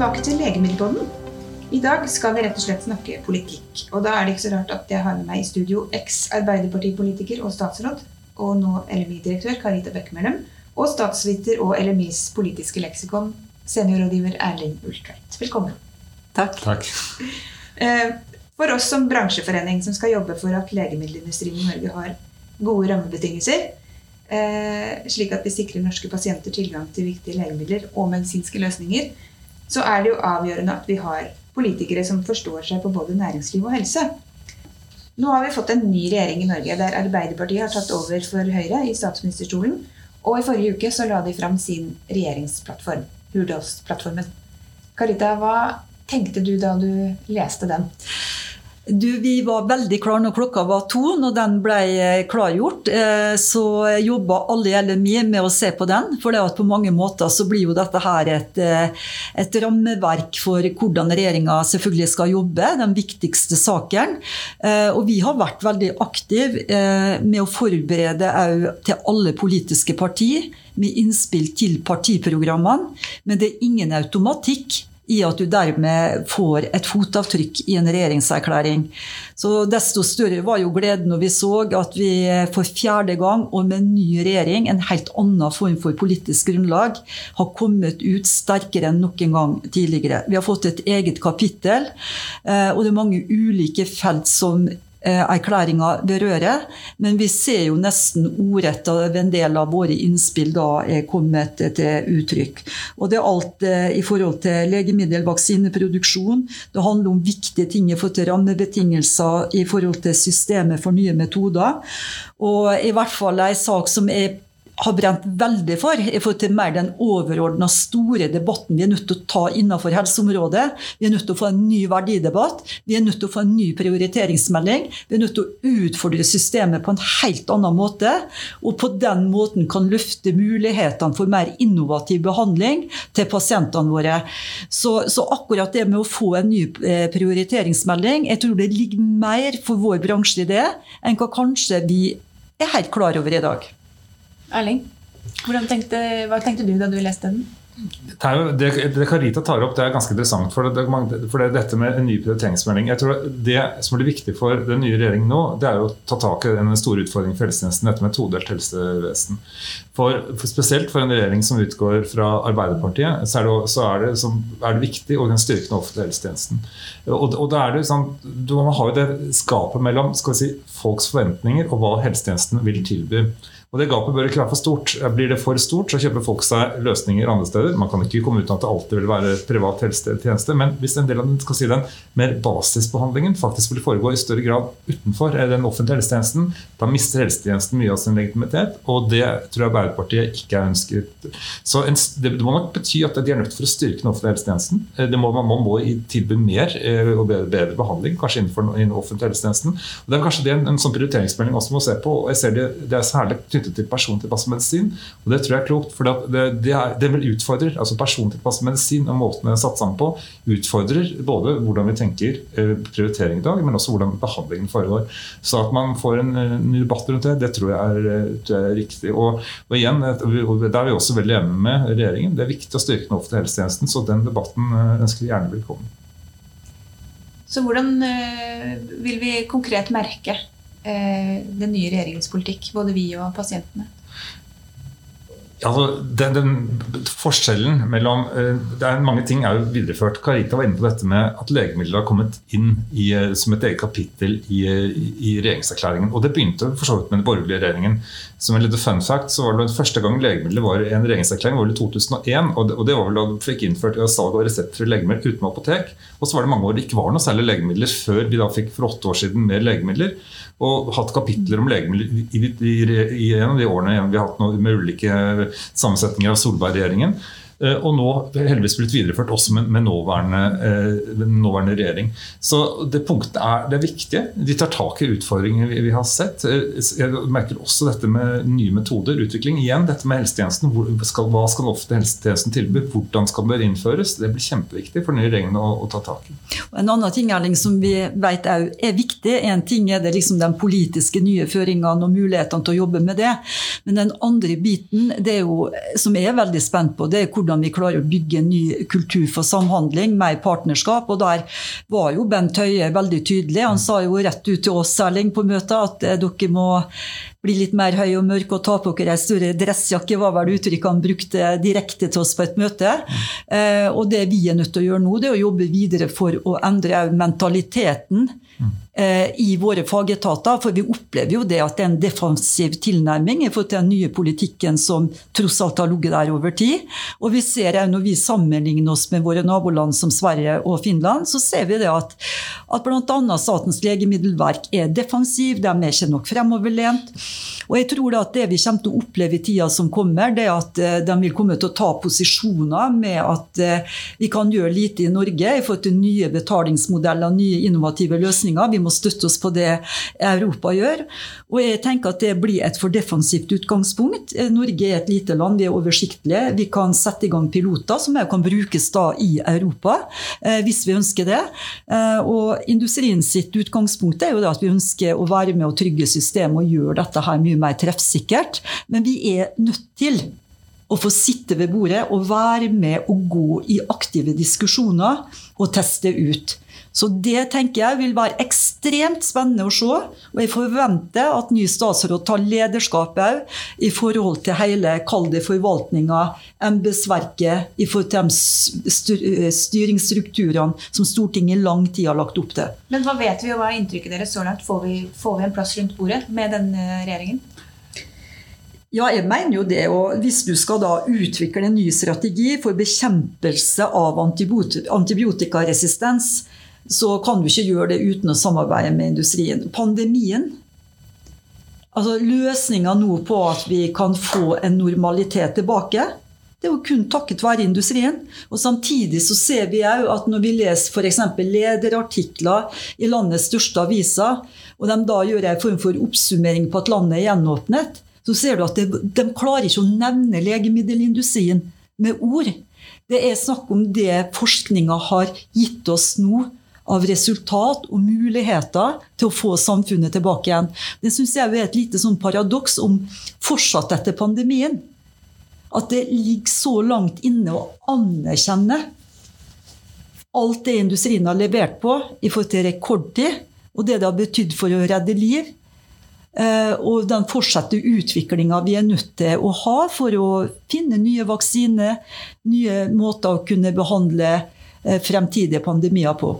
tilbake til Legemiddelpodden. I dag skal vi rett og slett snakke politikk. Og da er det ikke så rart at jeg har med meg i studio eks-arbeiderpartipolitiker og statsråd, og nå LMI-direktør Karita Bøckmellem, og statsviter og LMIs politiske leksikon, seniorrådgiver Erling Ultveit. Velkommen. Takk. Takk. Eh, For oss som bransjeforening som skal jobbe for at legemiddelindustrien i Norge har gode rammebetingelser, eh, slik at vi sikrer norske pasienter tilgang til viktige legemidler og medisinske løsninger, så er det jo avgjørende at vi har politikere som forstår seg på både næringsliv og helse. Nå har vi fått en ny regjering i Norge der Arbeiderpartiet har tatt over for Høyre i statsministerstolen. Og i forrige uke så la de fram sin regjeringsplattform, Hurdalsplattformen. Karita, hva tenkte du da du leste den? Du, vi var veldig klare når klokka var to. Når den ble klargjort, eh, så jobba alle i LMI med å se på den. For det at på mange måter så blir jo dette her et, eh, et rammeverk for hvordan regjeringa selvfølgelig skal jobbe. Den viktigste saken. Eh, Og vi har vært veldig aktive med å forberede òg til alle politiske partier med innspill til partiprogrammene. Men det er ingen automatikk i at du dermed får et fotavtrykk i en regjeringserklæring. Så Desto større var jo gleden når vi så at vi for fjerde gang og med en ny regjering, en helt annen form for politisk grunnlag, har kommet ut sterkere enn noen gang tidligere. Vi har fått et eget kapittel, eh, og det er mange ulike felt som erklæringa berører. Men vi ser jo nesten ordrett av en del av våre innspill da er kommet til uttrykk. Og det er alt i forhold til legemiddel, vaksineproduksjon. Det handler om viktige ting i forhold til rammebetingelser i forhold til systemet for nye metoder. Og i hvert fall ei sak som er har brent veldig for i forhold til mer den overordna store debatten vi er nødt til å ta innenfor helseområdet. Vi er nødt til å få en ny verdidebatt. Vi er nødt til å få en ny prioriteringsmelding. Vi er nødt til å utfordre systemet på en helt annen måte. Og på den måten kan løfte mulighetene for mer innovativ behandling til pasientene våre. Så, så akkurat det med å få en ny prioriteringsmelding, jeg tror det ligger mer for vår bransje i det enn hva kanskje vi er helt klar over i dag. Erling, tenkte, hva tenkte du da du leste den? Det, jo, det, det, Karita tar opp, det er ganske interessant. For, det, for det, dette med en ny prioriteringsmelding jeg tror Det som blir viktig for den nye regjeringen nå, det er å ta tak i den store utfordringen for helsetjenesten, dette med todelt helsevesen. For, for, Spesielt for en regjering som utgår fra Arbeiderpartiet, så er det, så er det, som, er viktig å styrke den offentlige helsetjenesten. Og, og da er det sånn, Man har jo det skapet mellom si, folks forventninger og hva helsetjenesten vil tilby. Og Det gapet bør ikke være for stort. Blir det for stort, så kjøper folk seg løsninger andre steder. Man kan ikke komme uten at det alltid vil være privat helsetjeneste, men hvis en del av den, skal si den mer basisbehandlingen faktisk vil foregå i større grad utenfor den offentlige helsetjenesten, da mister helsetjenesten mye av sin legitimitet, og det tror jeg Arbeiderpartiet ikke er ønsket. Så en, det, må nok bety at de er nødt for å styrke den offentlige helsetjenesten. Det må, man må tilby mer eh, og bedre, bedre behandling, kanskje innenfor den offentlige helsetjenesten. Og det er kanskje det en, en sånn prioriteringsmelding også må se på. og jeg ser det, det er særlig knyttet til persontilpasset medisin. Og det tror jeg er klokt, for det, det, er, det vil utfordre altså persontilpasset medisin og måten den er satt sammen på, utfordrer både hvordan vi tenker eh, prioritering i dag, men også hvordan behandlingen foregår. Så at man får en, en debatt rundt det, det tror jeg er, tror jeg er riktig. Og, og igjen, Der er vi også veldig enige med regjeringen. Det er viktig å styrke den offentlige helsetjenesten, så den debatten eh, ønsker vi gjerne velkommen. Så hvordan vil vi konkret merke Eh, den nye regjeringens politikk, både vi og pasientene? Altså, den, den, forskjellen mellom eh, det er Mange ting er jo videreført. Karita var inne på dette med at legemidler har kommet inn i, eh, som et eget kapittel i, i, regjeringserklæringen. Og Det begynte for så vidt med den borgerlige regjeringen. Som en liten fun fact, så var det Første gang legemidler var i en regjeringserklæring var i 2001. Og det, og det var vel da du fikk innført salg av reseptfrie legemidler uten apotek. Og så var det mange år det ikke var noe særlig legemidler før vi da fikk for åtte år siden mer legemidler og hatt kapitler om legemidler i, i, i, i, en av de årene vi har hatt noe med ulike sammensetninger av Solberg-regjeringen. Eh, og nå heldigvis blitt videreført også med, med nåværende, eh, nåværende, regjering. Så det punktet er, det er viktige. De tar tak i utfordringer vi, vi, har sett. Eh, jeg merker også dette med nye metoder, utvikling. Igjen dette med helsetjenesten. Hvor skal, hva skal ofte helsetjenesten tilby? Hvordan skal det innføres? Det blir kjempeviktig for den nye regjeringen å, å, ta tak i. Og en annen ting Erling, som vi vet er, er viktig, en ting er det liksom den politiske nye føringene og mulighetene til å jobbe med det. Men den andre biten det er jo, som jeg er veldig spent på, det er hvordan hvordan vi klarer å bygge en ny kultur for samhandling, mer partnerskap. Og der var jo Bent Høie veldig tydelig. Han sa jo rett ut til oss Erling, på møtet at eh, dere må bli litt mer høy og mørk og ta på dere ei større dressjakke, var vel uttrykket han brukte direkte til oss på et møte. Eh, og det vi er nødt til å gjøre nå, det er å jobbe videre for å endre mentaliteten i våre fagetater. For vi opplever jo det at det er en defensiv tilnærming i forhold til den nye politikken som tross alt har ligget der over tid. Og vi ser òg når vi sammenligner oss med våre naboland som Sverige og Finland, så ser vi det at, at bl.a. Statens legemiddelverk er defensiv, de er ikke nok fremoverlent. Og jeg tror at Det vi kommer til å oppleve i tida som kommer, det er at eh, de vil komme til å ta posisjoner med at eh, vi kan gjøre lite i Norge i forhold til nye betalingsmodeller, nye innovative løsninger. Vi må støtte oss på det Europa gjør. Og jeg tenker at Det blir et for defensivt utgangspunkt. Eh, Norge er et lite land, vi er oversiktlige. Vi kan sette i gang piloter som kan brukes da i Europa, hvis vi ønsker det. Og Industrien sitt utgangspunkt er jo det at vi ønsker å være med og trygge systemet og gjøre dette her mye mer treffsikkert. Men vi er nødt til å få sitte ved bordet og være med og gå i aktive diskusjoner og teste ut. Så det tenker jeg vil være ekstremt spennende å se. Og jeg forventer at ny statsråd tar lederskapet i forhold til hele kall det forvaltninga, embetsverket, i forhold til de styringsstrukturene som Stortinget i lang tid har lagt opp til. Men hva vet vi, og hva er inntrykket deres så langt? Får vi, får vi en plass rundt bordet med denne regjeringen? Ja, jeg mener jo det. Og hvis du skal da utvikle en ny strategi for bekjempelse av antibiotikaresistens, så kan du ikke gjøre det uten å samarbeide med industrien. Pandemien altså Løsninga nå på at vi kan få en normalitet tilbake, det er jo kun takket være industrien. Og Samtidig så ser vi òg at når vi leser f.eks. lederartikler i landets største aviser, og de da gjør en form for oppsummering på at landet er gjenåpnet, så ser du at de, de klarer ikke å nevne legemiddelindustrien med ord. Det er snakk om det forskninga har gitt oss nå av resultat og muligheter til å få samfunnet tilbake igjen. Det syns jeg er et lite sånn paradoks om fortsatt etter pandemien. At det ligger så langt inne å anerkjenne alt det industrien har levert på i forhold til rekordtid, og det det har betydd for å redde liv. Eh, og den fortsatte utviklinga vi er nødt til å ha for å finne nye vaksiner, nye måter å kunne behandle eh, fremtidige pandemier på.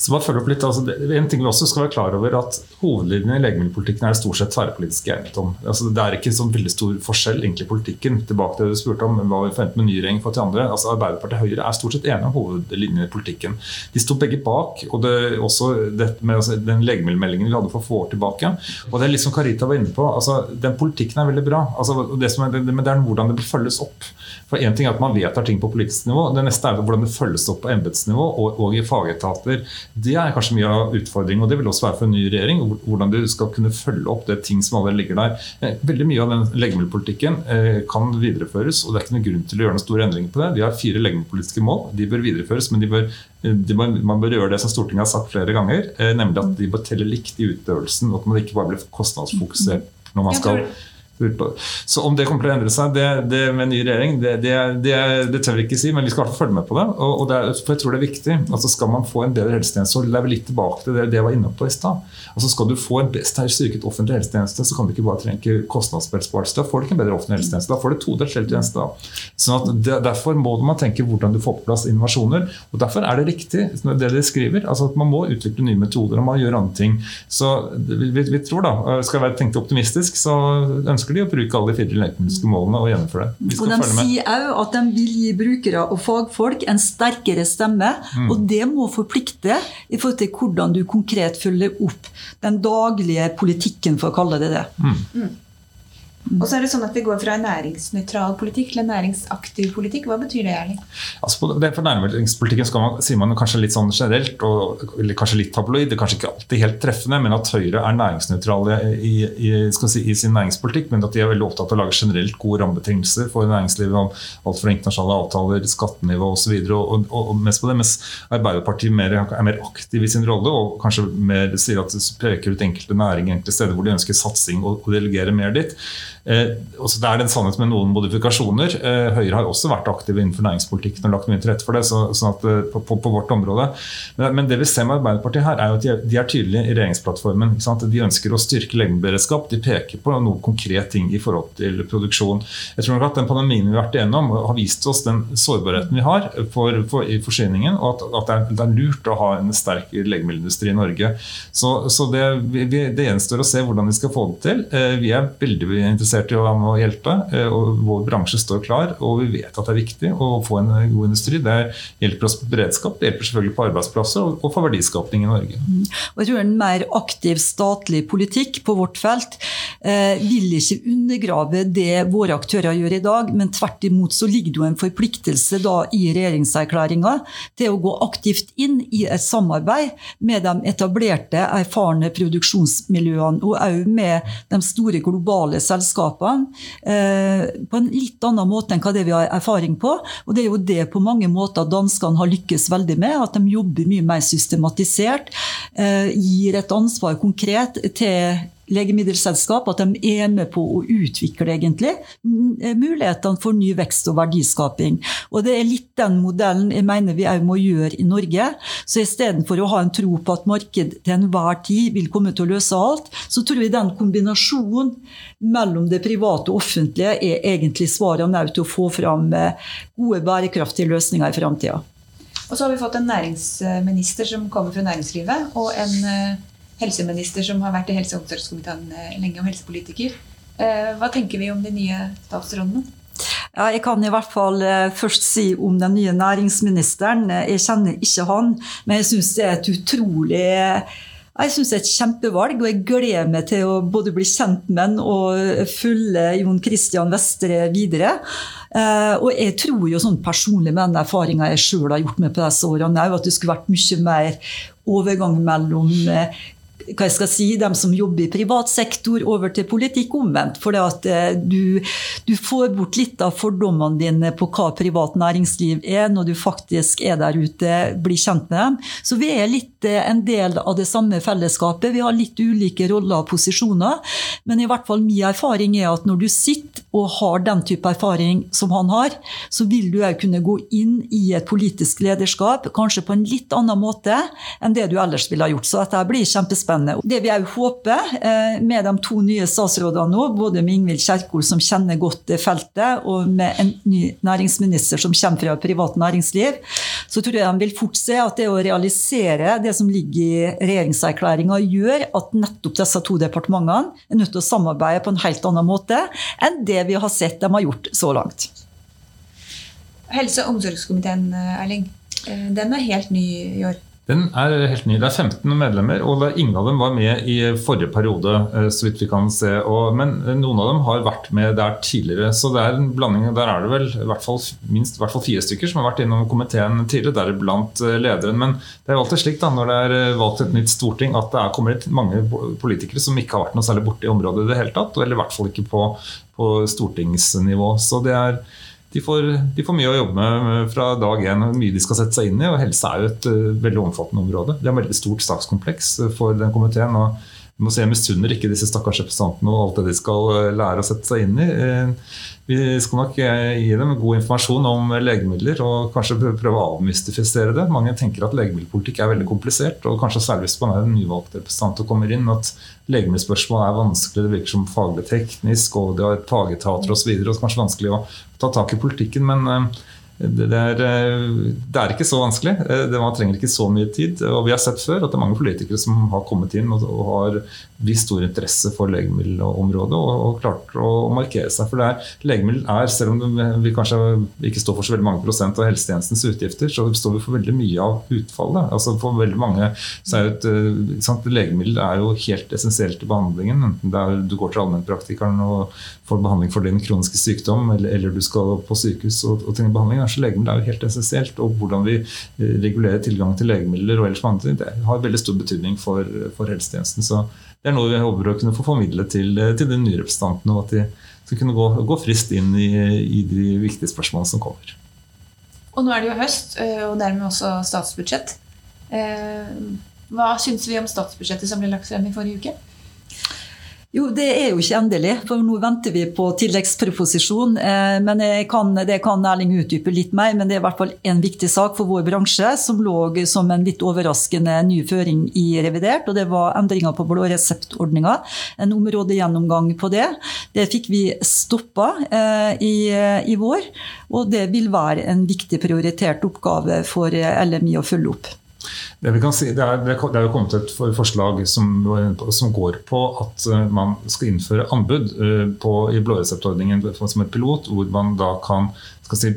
Så bare følge opp litt, altså, en ting vi også skal være klar over at Hovedlinjene i legemiddelpolitikken er det stort sett tverrpolitisk enighet om. Altså, det er ikke sånn veldig stor forskjell egentlig i politikken. Tilbake til det du spurte om hva vi forventer med ny regjering for til andre. Altså, Arbeiderpartiet og Høyre er stort sett enige om hovedlinjene i politikken. De sto begge bak. og det, også med, altså, den legemiddelmeldingen vi hadde for få år tilbake. og det er litt som Karita var inne på, altså, Den politikken er veldig bra, altså, det er, men det er hvordan det bør følges opp. For en ting er at Man vedtar ting på politisk nivå. Det neste er hvordan det følges opp på embetsnivå og, og i fagetater. Det er kanskje mye av utfordringen, og det vil også være for en ny regjering. Hvordan du skal kunne følge opp det ting som allerede ligger der. Eh, veldig mye av den legemiddelpolitikken eh, kan videreføres, og det er ikke noen grunn til å gjøre noen store endringer på det. Vi har fire legemiddelpolitiske mål. De bør videreføres, men bør, de bør, man bør gjøre det som Stortinget har sagt flere ganger, nemlig at de bør telle likt i utøvelsen, og at man ikke bare blir kostnadsfokusert når man skal så om det kommer til å endre seg det, det med ny regjering, det, det, det, tør vi ikke si, men vi skal i følge med på det. Og, og er, for jeg tror det er viktig. Altså Skal man få en bedre helsetjeneste, så er vi litt tilbake til det, jeg var inne på i stad. Altså Skal du få en sterkt styrket offentlig helsetjeneste, så kan du ikke bare trenge kostnadsbesparelse. Da får du ikke en bedre offentlig helsetjeneste. Da får du todelt helsetjeneste. Sånn at Derfor må man tenke hvordan du får på plass innovasjoner. og Derfor er det riktig det dere skriver. altså at Man må utvikle nye metoder og man gjør andre ting. Så vi, vi, tror da, Skal jeg være tenkt optimistisk, så ønsker ønsker de å bruke alle de fire legemiddelske målene og gjennomføre det. og De sier òg at de vil gi brukere og fagfolk en sterkere stemme. Mm. Og det må forplikte i forhold til hvordan du konkret følger opp den daglige politikken, for å kalle det det. Mm. Mm. Og så er det sånn at Vi går fra en næringsnøytral politikk til en næringsaktiv politikk. Hva betyr det? Erling? Altså, det for Næringspolitikken skal man, sier man kanskje litt sånn generelt, og kanskje litt tabloid. Det er kanskje ikke alltid helt treffende, men at Høyre er næringsnøytrale i, i, si, i, sin næringspolitikk. Men at de er veldig opptatt av å lage generelt gode rammebetingelser for næringslivet. om Alt fra internasjonale avtaler, skattenivå osv. Og, og, og, og mest på det, mens Arbeiderpartiet mer, er mer aktiv i sin rolle og kanskje mer sier at det peker ut enkelte næringer, enkelte steder hvor de ønsker satsing og, og delegere mer dit. Eh, det er en sannhet med noen modifikasjoner. Eh, Høyre har også vært aktive innenfor næringspolitikken og lagt mye til rette for det. Så, sånn at, eh, på, på, på, vårt område. Men, men, det vi ser med Arbeiderpartiet her, er jo at de er, de er tydelige i regjeringsplattformen. De ønsker å styrke legemiddelberedskap. De peker på noen konkrete ting i forhold til produksjon. Jeg tror nok at Den pandemien vi har vært igjennom, har vist oss den sårbarheten vi har for, for, i forsyningen, og at, at det, er, det, er, lurt å ha en sterk legemiddelindustri i Norge. Så, så det, vi, det, gjenstår å se hvordan vi skal få det til. Vi er veldig interessert i å, å hjelpe. Eh, og Vår bransje står klar, og vi vet at det er viktig å få en god industri. Det hjelper oss på beredskap, det hjelper selvfølgelig på arbeidsplasser og, og for verdiskapning i Norge. Mm. Og jeg tror En mer aktiv statlig politikk på vårt felt eh, vil ikke undergrave det våre aktører gjør i dag, men tvert imot så ligger det jo en forpliktelse da i regjeringserklæringa til å gå aktivt inn i et samarbeid med de etablerte, erfarne produksjonsmiljøene, og òg med de store globale selskapene eh, på en litt annen måte enn hva det vi har erfaring på. Og det er jo det på mange måter danskene har lykkes veldig med. At de jobber mye mer systematisert. Eh, gir et ansvar konkret til legemiddelselskap, at de er med på å utvikle egentlig eh, mulighetene for ny vekst og verdiskaping. Og Det er litt den modellen jeg mener vi òg må gjøre i Norge. Så istedenfor å ha en tro på at markedet til enhver tid vil komme til å løse alt, så tror jeg den kombinasjonen mellom det private og offentlige er egentlig svaret svarene til å få fram eh, gode, bærekraftige løsninger i framtida. Og så har vi fått en næringsminister som kommer fra næringslivet, og en eh, helseminister som har vært i helse- og omsorgskomiteen eh, lenge, og helsepolitiker. Eh, hva tenker vi om de nye statsrådene? Ja, jeg kan i hvert fall eh, først si om den nye næringsministeren. Jeg kjenner ikke han, men jeg syns det er et utrolig jeg synes det er et kjempevalg, og jeg gleder meg til å både bli kjent med han og følge Jon Christian Vestre videre. og jeg tror jo sånn personlig med den erfaringa jeg sjøl har gjort med på disse årene, at det skulle vært mye mer overgang mellom hva jeg skal si, dem som jobber i privat sektor, over til politikk omvendt. For at du, du, får bort litt av fordommene dine på hva privat næringsliv er, når du faktisk er der ute, blir kjent med dem. Så vi er litt eh, en del av det samme fellesskapet. Vi har litt ulike roller og posisjoner. Men i hvert fall min erfaring er at når du sitter og har den type erfaring som han har, så vil du òg kunne gå inn i et politisk lederskap, kanskje på en litt annen måte enn det du ellers ville ha gjort. Så dette blir kjempespennende spennende. Det vi òg håper eh, med de to nye statsrådene nå, både med Ingvild Kjerkol som kjenner godt feltet, og med en ny næringsminister som kommer fra privat næringsliv, så tror jeg de vil fort se at det å realisere det som ligger i regjeringserklæringa, gjør at nettopp disse to departementene er nødt til å samarbeide på en helt annen måte enn det vi har sett de har gjort så langt. Helse- og omsorgskomiteen, Erling, eh, den er helt ny i år. Den er helt ny. Det er 15 medlemmer, og ingen av dem var med i forrige periode. Eh, så vidt vi kan se. men noen av dem har vært med der tidligere. Så det er en blanding. Der er det vel i hvert fall, minst hvert fall fire stykker som har vært innom komiteen tidligere, deriblant eh, lederen. Men det er jo alltid slik da, når det er eh, valgt et nytt storting, at det er kommet mange politikere som ikke har vært noe særlig borte i området i det hele tatt. Eller i hvert fall ikke på, på stortingsnivå. Så det er de får, de får, mye å jobbe med fra dag én. Mye de skal sette seg inn i. og Helse er jo et uh, veldig omfattende område. Det er et veldig stort sakskompleks eh, for den komiteen. og vi må se Jeg misunner ikke disse stakkars representantene og alt det de skal uh, lære å sette seg inn i. Uh, vi skal nok gi dem god informasjon om legemidler og kanskje prøve å avmystifisere det. Mange tenker at legemiddelpolitikk er veldig komplisert, og kanskje særlig hvis man er en nyvalgt representant og kommer inn, at legemiddelspørsmål er vanskelig, det virker som faglig teknisk, og det har fagetater osv. Og, så og kanskje vanskelig å ta tak i politikken. men eh, det er, eh, det er, ikke så vanskelig. Eh, man trenger ikke så mye tid. Og vi har sett før at det er mange politikere som har kommet inn og, og har vist stor interesse for legemiddelområdet og, og klart å markere seg. For det er, legemiddel er, selv om vi kanskje ikke står for så veldig mange prosent av helsetjenestens utgifter, så står vi for veldig mye av utfallet. Altså For veldig mange så er et, eh, sant, Legemiddel er jo helt essensielt i behandlingen. Enten det er du går til allmennpraktikeren og får behandling for din kroniske sykdom, eller, eller du skal på sykehus og, og trenger behandling så legemidler er jo helt essensielt. Og hvordan vi eh, regulerer tilgang til legemidler og ellers andre ting, det har veldig stor betydning for, for, helsetjenesten. Så det er noe vi håper å kunne få formidle til, til de nye representantene. og at de skal kunne gå, gå frist inn i, i de viktige spørsmålene som kommer. Og nå er det jo høst, eh, og dermed også statsbudsjett. Eh, hva syns vi om statsbudsjettet som ble lagt frem i forrige uke? Jo, det er jo ikke endelig, for nå venter vi på tilleggsproposisjon. Eh, men kan, det kan Erling utdype litt mer, men det er i hvert fall en viktig sak for vår bransje, som lå som en litt overraskende ny føring i revidert. Og det var endringer på blå reseptordninga. En områdegjennomgang på det. Det fikk vi stoppa eh, i, i vår, og det vil være en viktig prioritert oppgave for LMI å følge opp. Det, vi kan si, det, er, det er jo kommet et forslag som, som, går på at eh, man skal innføre anbud eh, på, i blåreseptordningen som et pilot, hvor man da kan si,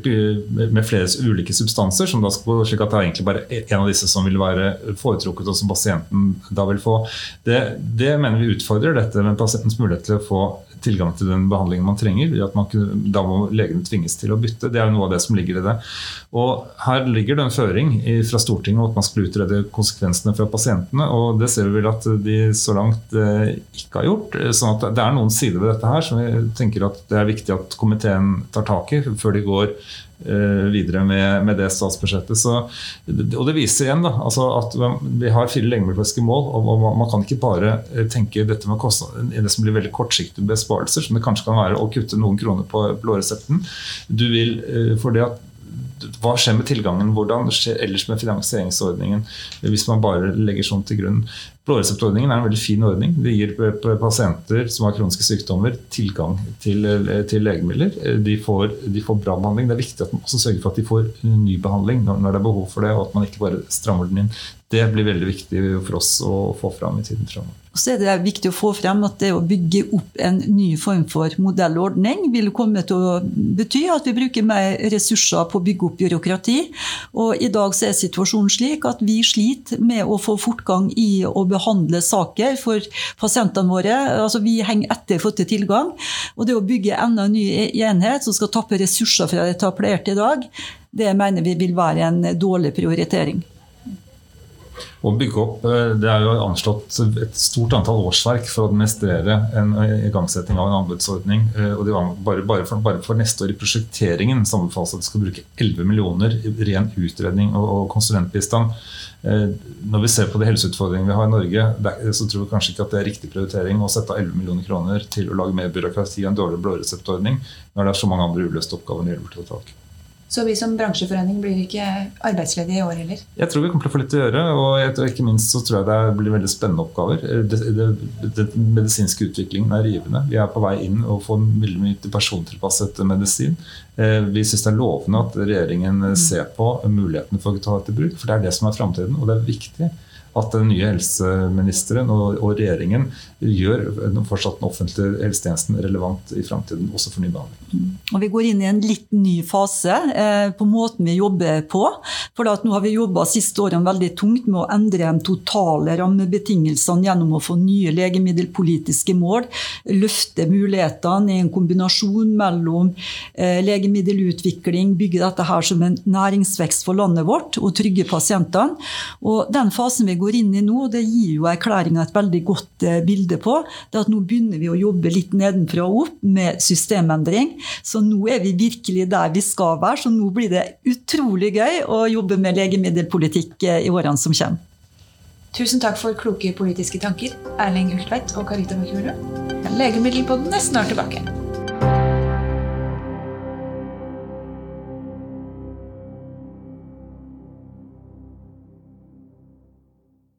med flere ulike substanser, som da skal, slik at det er egentlig bare en av disse som vil være foretrukket, og som pasienten da vil få. Det, det mener vi utfordrer dette med pasientens mulighet til å få tilgang til den behandlingen man trenger. man, Da må legene tvinges til å bytte. Det er noe av det som ligger i det. Og Her ligger det en føring fra Stortinget om at man skal utrede konsekvensene fra pasientene. og Det ser vi vel at de så langt eh, ikke har gjort. sånn at Det er noen sider ved dette her som vi tenker at det er viktig at komiteen tar tak i før de går Eh, videre med, med, det statsbudsjettet. Så, og Det viser igjen da, altså at vi har fire legemiddelpolitiske mål. og, Man kan ikke bare eh, tenke dette med kostnad, det som blir veldig kortsiktige besparelser, som det kanskje kan være å kutte noen kroner på blåresepten. Du vil, eh, for det at hva skjer med tilgangen? Hvordan skjer ellers med finansieringsordningen hvis man bare legger sånn til grunn? Blåreseptordningen er en veldig fin ordning. Det gir pasienter som har kroniske sykdommer, tilgang til, til legemidler. De får, de får, bra behandling. Det er viktig at man også sørger for at de får ny behandling når, når det er behov for det, og at man ikke bare strammer den inn. Det blir veldig viktig for oss å få fram i tiden framover. Så er det viktig å få frem at det å bygge opp en ny form for modellordning vil komme til å bety at vi bruker mer ressurser på å bygge opp byråkrati. Og I dag så er situasjonen slik at vi sliter med å få fortgang i å behandle saker for pasientene våre. Altså Vi henger etter for til tilgang. Og det å bygge enda en ny enhet som skal tappe ressurser fra etablerte i dag, det mener vi vil være en dårlig prioritering å bygge opp eh, Det er jo anslått et stort antall årsverk for å administrere en igangsetting av en anbudsordning. og og bare, bare, for, bare, for, neste år i prosjekteringen sammenfalles at det skal bruke 11 millioner i ren utredning og, og konsulentbistand. Eh, når vi ser på de helseutfordringene vi har i Norge, så tror vi kanskje ikke at det er riktig prioritering å sette av 11 millioner kroner til å lage mer byråkrati og en dårlig blåreseptordning når det er så mange andre uløste oppgaver når det gjelder tak. Så vi som bransjeforening blir ikke arbeidsledige i år heller? Jeg tror vi kommer til å få litt å gjøre. Og ikke minst så tror jeg det blir veldig spennende oppgaver. Den medisinske utviklingen er rivende. Vi er på vei inn og får veldig mye persontilpasset medisin. Eh, vi syns det er lovende at regjeringen ser på mulighetene for å ta dette i bruk. For det er det som er framtiden, og det er viktig at den nye helseministeren og, og regjeringen gjør fortsatt den offentlige helsetjenesten relevant i framtiden, også for ny behandling. Og Vi går inn i en litt ny fase eh, på måten vi jobber på. For Nå har vi jobba siste årene veldig tungt med å endre de totale rammebetingelsene gjennom å få nye legemiddelpolitiske mål, løfte mulighetene i en kombinasjon mellom eh, legemiddelutvikling, bygge dette her som en næringsvekst for landet vårt og trygge pasientene. Og Den fasen vi går inn i nå, og det gir jo erklæringa et veldig godt eh, bilde på. det er at Nå begynner vi å jobbe litt nedenfra og opp med systemendring. Så nå er vi virkelig der vi skal være. Så nå blir det utrolig gøy å jobbe med legemiddelpolitikk eh, i årene som kommer. Tusen takk for kloke politiske tanker, Erling Ultveit og Karita Bakkjordet. Legemiddelpodden er snart tilbake.